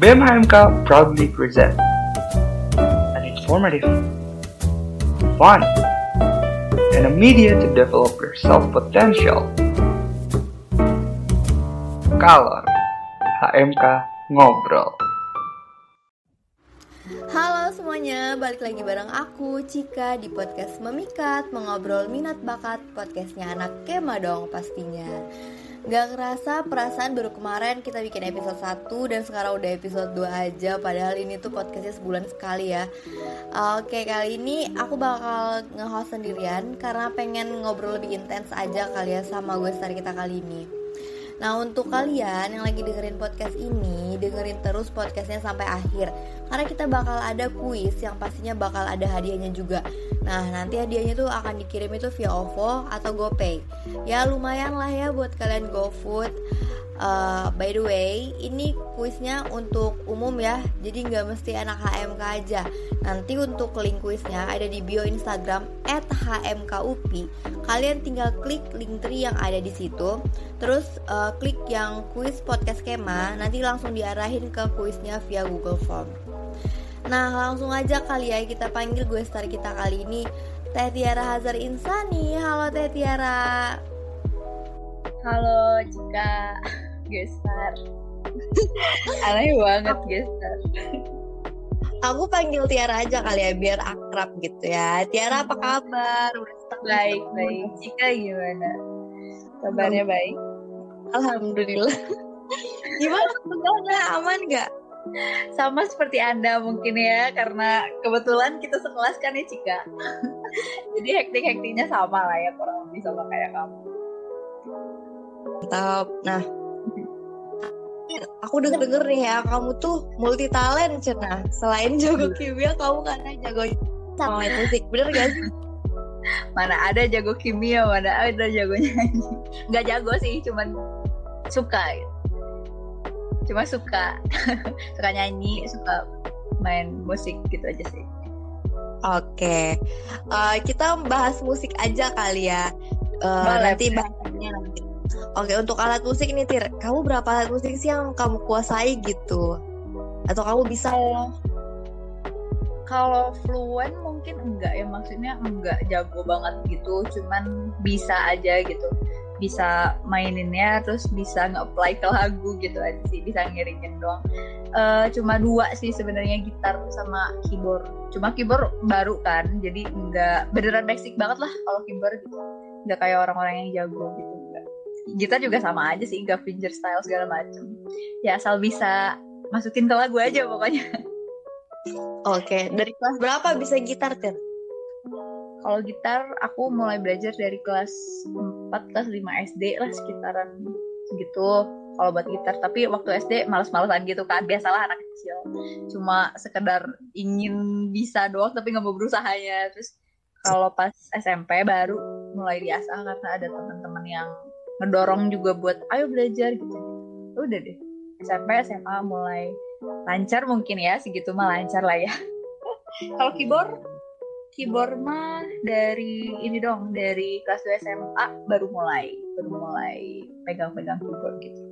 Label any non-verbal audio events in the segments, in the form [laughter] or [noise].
BEM HMK proudly present an informative, fun, and a media to develop your self-potential. Kalor HMK Ngobrol Halo semuanya, balik lagi bareng aku Cika di podcast Memikat Mengobrol minat bakat podcastnya anak Kema dong pastinya Gak kerasa perasaan baru kemarin kita bikin episode 1 dan sekarang udah episode 2 aja Padahal ini tuh podcastnya sebulan sekali ya. Oke kali ini aku bakal nge-host sendirian Karena pengen ngobrol lebih intens aja kali ya sama gue star kita kali ini. Nah untuk kalian yang lagi dengerin podcast ini Dengerin terus podcastnya sampai akhir Karena kita bakal ada kuis yang pastinya bakal ada hadiahnya juga Nah nanti hadiahnya tuh akan dikirim itu via OVO atau GoPay Ya lumayan lah ya buat kalian GoFood Uh, by the way, ini kuisnya untuk umum ya, jadi nggak mesti anak HMK aja. Nanti untuk link kuisnya ada di bio Instagram @hmkupi. Kalian tinggal klik link tree yang ada di situ, terus uh, klik yang kuis podcast Kema, nanti langsung diarahin ke kuisnya via Google Form. Nah langsung aja kali ya kita panggil gue star kita kali ini Teh Tiara Hazar Insani. Halo Teh Tiara. Halo Cika. [laughs] Gestar [laughs] Aneh banget Gestar Aku panggil Tiara aja kali ya biar akrab gitu ya. Tiara apa kabar? Baik, baik. Cika gimana? Kabarnya baik? Alhamdulillah. [laughs] Gimana? Kabarnya aman gak? Sama seperti Anda mungkin ya Karena kebetulan kita sekelas kan ya Cika. [laughs] Jadi hektik-hektiknya sama lah ya Kurang lebih sama kayak kamu. Mantap Nah. [laughs] Aku denger denger nih ya kamu tuh multi talent cina. Selain jago kimia kamu karena jago sama. Main musik. Bener gak sih? [laughs] Mana ada jago kimia mana ada jago nyanyi. Nggak jago sih cuman suka gitu. Cuma suka [laughs] suka nyanyi suka main musik gitu aja sih. Oke. Uh, kita bahas musik aja kali ya. Uh, nanti bahasnya nanti. Oke, untuk alat musik nih Tir, kamu berapa alat musik sih yang kamu kuasai gitu? Atau kamu bisa? Kalau fluent mungkin enggak ya, maksudnya enggak jago banget gitu, cuman bisa aja gitu. Bisa maininnya, terus bisa nge-apply ke lagu gitu aja sih, bisa ngiringin doang. Uh, cuma dua sih sebenarnya gitar sama keyboard. Cuma keyboard baru kan, jadi enggak beneran basic banget lah kalau keyboard gitu. Enggak kayak orang-orang yang jago gitu gitar juga sama aja sih gak finger style segala macem ya asal bisa masukin ke lagu aja pokoknya oke dari kelas berapa bisa gitar Tir? Kalau gitar aku mulai belajar dari kelas 4 kelas 5 SD lah sekitaran segitu kalau buat gitar. Tapi waktu SD males-malesan gitu kan biasalah anak kecil. Cuma sekedar ingin bisa doang tapi nggak mau berusahanya terus kalau pas SMP baru mulai diasah karena ada teman-teman yang ngedorong juga buat ayo belajar gitu. Udah deh. SMP SMA mulai lancar mungkin ya segitu mah lancar lah ya. [laughs] Kalau keyboard keyboard mah dari ini dong dari kelas 2 SMA baru mulai baru mulai pegang-pegang keyboard gitu.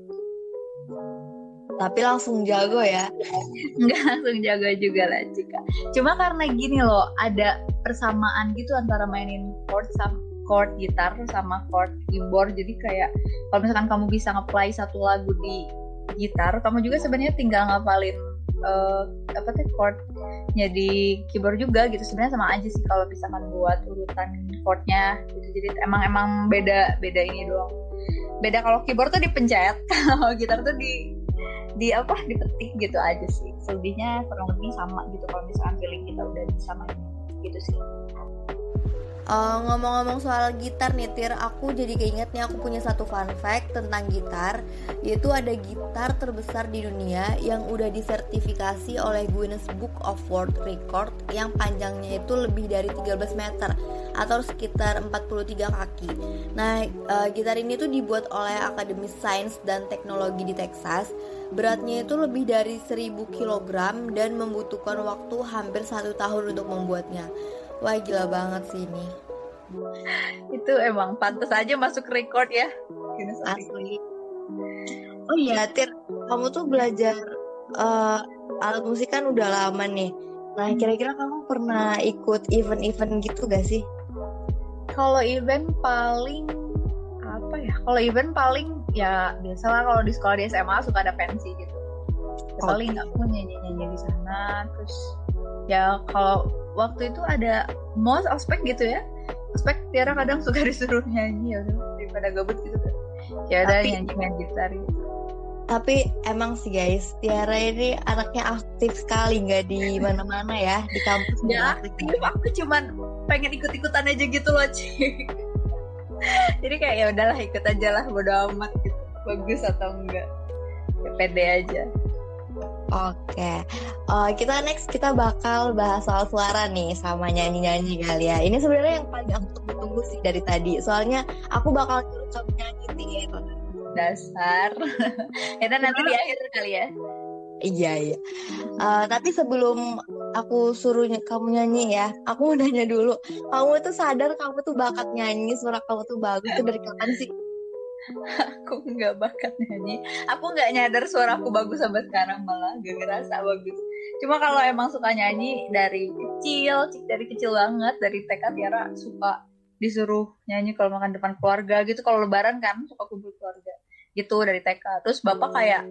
Tapi langsung jago ya? [laughs] Nggak langsung jago juga lah Cika. Cuma karena gini loh ada persamaan gitu antara mainin chord sama chord gitar sama chord keyboard. Jadi kayak kalau misalkan kamu bisa ngeplay satu lagu di gitar kamu juga sebenarnya tinggal ngapalin uh, apa tuh chordnya di keyboard juga gitu. Sebenarnya sama aja sih kalau misalkan buat urutan chordnya gitu. Jadi emang emang beda beda ini doang. Beda kalau keyboard tuh dipencet [laughs] kalau gitar tuh di di apa dipetik gitu aja sih. Selebihnya kurang lebih sama gitu kalau misalkan feeling kita udah bisa main gitu sih Uh, ngomong-ngomong soal gitar nih Tir, aku jadi keinget nih aku punya satu fun fact tentang gitar. Yaitu ada gitar terbesar di dunia yang udah disertifikasi oleh Guinness Book of World Record Yang panjangnya itu lebih dari 13 meter atau sekitar 43 kaki. Nah uh, gitar ini tuh dibuat oleh Akademi Sains dan Teknologi di Texas. Beratnya itu lebih dari 1000 kg dan membutuhkan waktu hampir satu tahun untuk membuatnya Wah gila banget sih ini. Itu emang pantas aja masuk record ya. Asli. Oh iya, Tir, kamu tuh belajar uh, alat musik kan udah lama nih. Nah, kira-kira kamu pernah ikut event-event gitu gak sih? Kalau event paling apa ya? Kalau event paling ya biasalah kalau di sekolah di SMA suka ada pensi gitu. Ya, paling aku nyanyi-nyanyi di sana terus ya kalau waktu itu ada mos aspek gitu ya. Aspek Tiara kadang suka [laughs] disuruh nyanyi ya daripada gabut gitu kan. Ya udah nyanyi main gitar gitu. Tapi emang sih guys Tiara ini anaknya aktif sekali nggak di [laughs] mana-mana ya di kampus ya aktif aku cuman pengen ikut-ikutan aja gitu loh Cik [laughs] jadi kayak ya udahlah ikut aja lah bodo amat gitu. Bagus atau enggak. Ya pede aja Oke, uh, kita next kita bakal bahas soal suara nih sama nyanyi-nyanyi kali ya. Ini sebenarnya yang paling aku tunggu-tunggu sih dari tadi. Soalnya aku bakal nyuruh kamu nyanyi nih. Dasar. [laughs] ya nanti di akhir kali ya. Iya iya. Uh, tapi sebelum aku suruh kamu nyanyi ya, aku mau nanya dulu. Kamu tuh sadar kamu tuh bakat nyanyi, suara kamu tuh bagus tuh dari kapan sih? Aku nggak bakat nyanyi aku nggak nyadar suara aku bagus sampai sekarang malah gak ngerasa bagus. Cuma kalau emang suka nyanyi dari kecil dari kecil banget dari TK Tiara suka disuruh nyanyi kalau makan depan keluarga gitu. Kalau lebaran kan suka kumpul keluarga gitu dari TK terus bapak kayak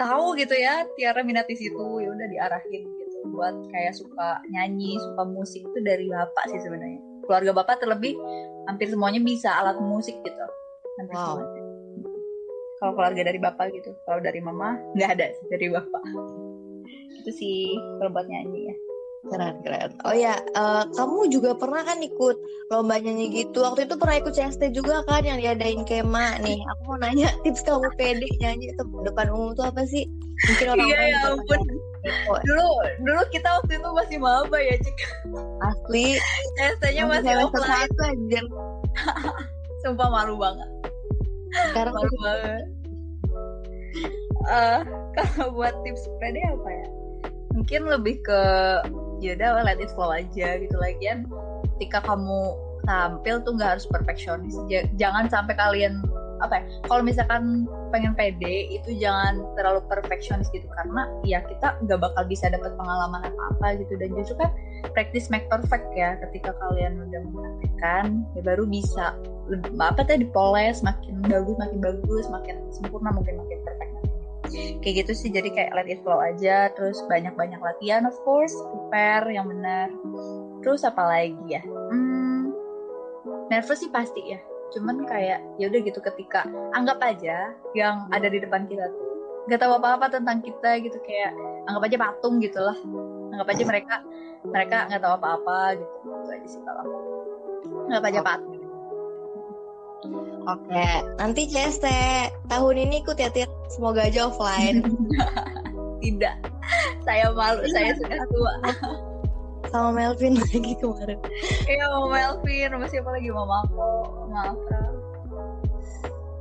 tahu gitu ya Tiara minat di situ ya udah diarahin gitu buat kayak suka nyanyi suka musik. Itu dari bapak sih sebenarnya. Keluarga bapak terlebih hampir semuanya bisa alat musik gitu wow. kalau keluarga dari bapak gitu kalau dari mama nggak ada dari bapak. Itu sih kalau buat nyanyi ya. Keren keren. Oh ya uh, kamu juga pernah kan ikut lomba nyanyi gitu? Waktu itu pernah ikut CST juga kan yang diadain kema. Nih aku mau nanya tips kamu pede nyanyi depan umum tuh apa sih? Mungkin orang iya ya ampun. dulu dulu kita waktu itu masih maba ya cik. Asli. CST-nya masih offline. aja. [laughs] Sumpah malu banget sekarang malu banget. Uh, kalau buat tips pede apa ya? Mungkin lebih ke ya udah let it flow aja gitu. Lagian ketika kamu tampil tuh nggak harus perfeksionis. Jangan sampai kalian apa ya kalau misalkan pengen pede itu jangan terlalu perfeksionis gitu. Karena ya kita nggak bakal bisa dapat pengalaman apa apa gitu. Dan justru kan practice make perfect ya. Ketika kalian udah mempraktekkan ya baru bisa apa tadi dipoles makin bagus makin bagus makin sempurna mungkin makin perfect kayak gitu sih. Jadi kayak let it flow aja. Terus banyak-banyak latihan of course. Prepare yang benar. Terus apa lagi ya? Hmm, nervous sih pasti ya cuman kayak ya udah gitu ketika anggap aja yang ada di depan kita tuh nggak tahu apa-apa tentang kita gitu kayak anggap aja patung gitu lah anggap aja mereka mereka nggak tahu apa-apa gitu itu aja sih kalau anggap aja patung Oke, nanti CST tahun ini ikut ya Tir. Semoga aja offline. [laughs] Tidak, saya malu, saya sudah tua. Sama Melvin [laughs] lagi kemarin. Iya, sama Melvin, sama siapa lagi? Mama aku,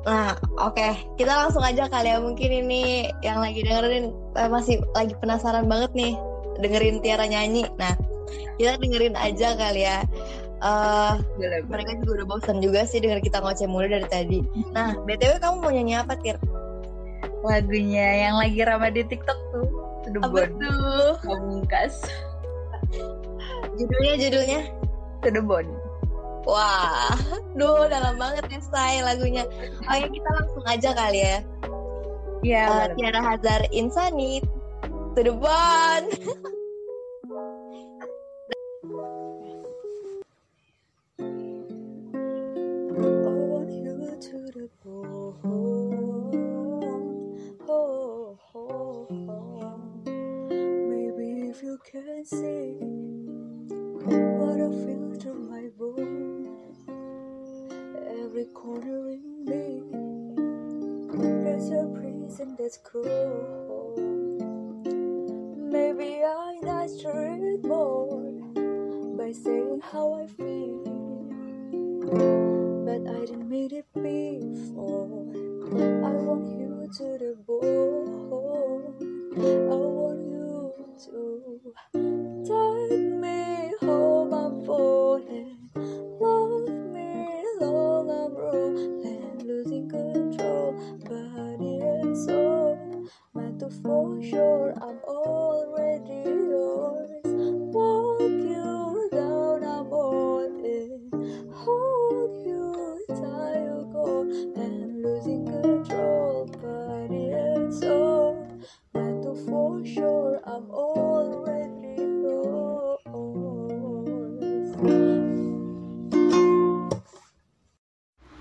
Nah, oke, okay. kita langsung aja kali ya. Mungkin ini yang lagi dengerin eh, masih lagi penasaran banget nih dengerin Tiara nyanyi. Nah, kita dengerin aja kali ya uh, mereka juga udah bosan juga sih dengan kita ngoceh mulu dari tadi. Nah, btw kamu mau nyanyi apa tir? Lagunya yang lagi ramai di TikTok tuh. Apa tuh? Pamungkas. judulnya judulnya? Tedebon. Wah, [laughs] duh dalam banget ya say lagunya. Oh ya kita langsung aja kali ya. Iya. Uh, Tiara Hazar Insanit. Tedebon. can see what I feel through my bones. Every corner in me, there's a prison that's cold. Maybe I nurture it more by saying how I feel,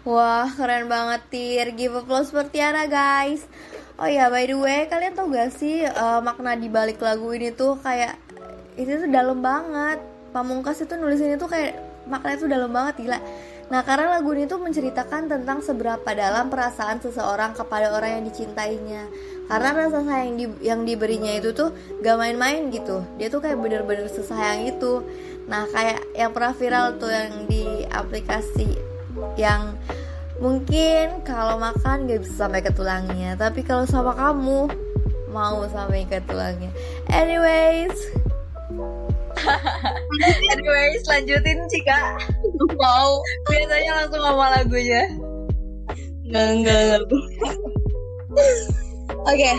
Wah, keren banget Tir. Give applause for Tiara, guys. Oh ya, by the way, kalian tau gak sih uh, makna di balik lagu ini tuh kayak itu tuh dalam banget. Pamungkas itu nulis ini tuh kayak maknanya tuh dalam banget gila. Nah, karena lagu ini tuh menceritakan tentang seberapa dalam perasaan seseorang kepada orang yang dicintainya. Karena rasa sayang di, yang diberinya itu tuh gak main-main gitu. Dia tuh kayak bener-bener sesayang itu. Nah, kayak yang pernah viral tuh yang di aplikasi yang mungkin kalau makan gak bisa sampai ke tulangnya tapi kalau sama kamu mau sampai ke tulangnya. Anyways. [laughs] Anyways lanjutin Cika. Mau. Biasanya langsung ngomong lagunya. Nggak nggak nggak [laughs] oke.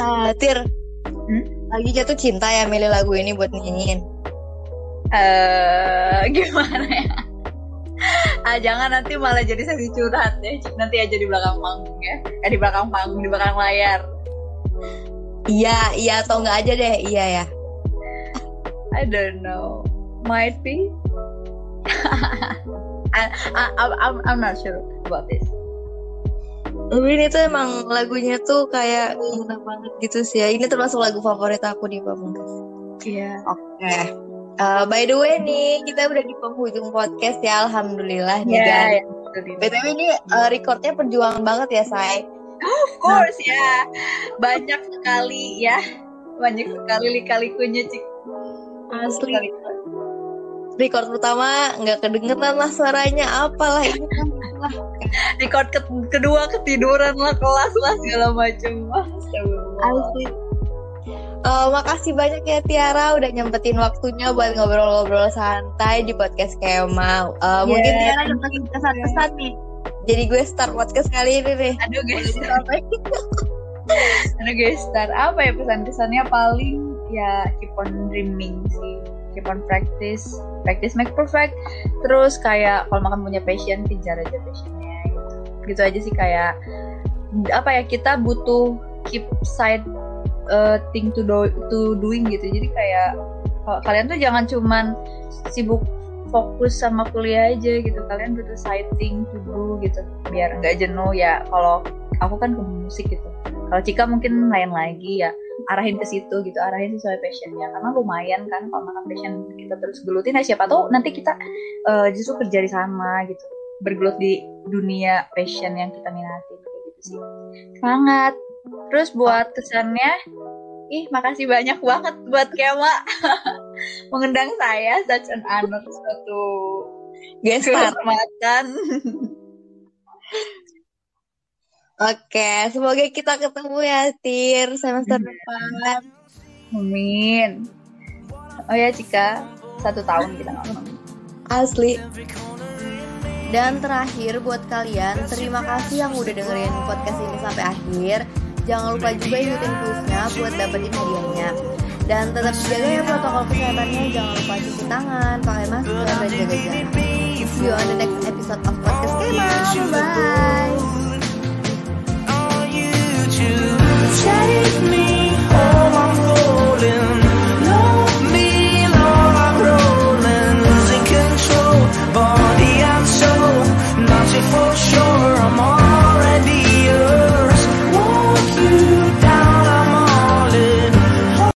Ah, Tir. Hmm? lagi jatuh cinta ya milih lagu ini buat nyanyiin. Eh [laughs] gimana ya? Ah jangan nanti malah jadi sesi curhat ya nanti aja di belakang panggung ya. Eh di belakang panggung di belakang layar. Iya iya atau nggak aja deh. Iya ya. I don't know. Might be. [laughs] I, I, I'm, I'm not sure about this Ini tuh emang lagunya tuh kayak enak banget gitu sih ya. Ini termasuk lagu favorit aku di Pamungkas. iya Oke. Uh, by the way nih, kita udah di penghujung podcast ya, alhamdulillah nih ya, betul, betul. BTW ini uh, recordnya perjuangan banget ya, Say. of course ya banyak sekali ya banyak sekali lika-likunya cik Asli. Record pertama nggak kedengeran lah suaranya, apalah ini lah. record ke- kedua ketiduran lah kelas lah segala macam. Asli. Uh, makasih banyak ya Tiara udah nyempetin waktunya buat ngobrol-ngobrol santai di podcast Kema. Uh, Mungkin Yeah, Tiara ada thank you. pesan-pesan nih. Jadi gue start podcast kali ini nih. aduh guys aduh guys start apa ya pesan-pesannya paling ya keep on dreaming sih keep on practice practice make perfect. Terus kayak kalau makan punya passion kejar aja passionnya gitu. Gitu aja sih kayak apa ya kita butuh keep side uh, thing to do to doing gitu. Jadi kayak kalian tuh jangan cuman sibuk fokus sama kuliah aja gitu. Kalian butuh side thing to do gitu biar nggak jenuh. Ya kalau aku kan ke musik gitu. Kalau Cika mungkin lain lagi ya arahin ke situ gitu arahin sesuai passionnya. Karena lumayan kan kalau makan passion kita terus gelutin ya siapa tahu nanti kita eh, justru kerja di sana gitu. Bergelut di dunia passion yang kita minatin kayak gitu sih. Semangat. Terus buat kesannya ih makasih banyak banget buat Kema. [laughs] Mengundang saya such an honor suatu Guest star. Oke, semoga kita ketemu ya Tir semester depan. Amin. Oh ya Cika, satu tahun kita nggak ketemu. Asli. Dan terakhir buat kalian, terima kasih yang udah dengerin podcast ini sampai akhir. Jangan lupa juga ikutin kuisnya buat dapetin hadiahnya. Dan tetap jaga ya protokol kesehatannya. Jangan lupa cuci tangan, pakai masker, dan jaga jarak. See you on the next episode of Podcast Kema. Bye.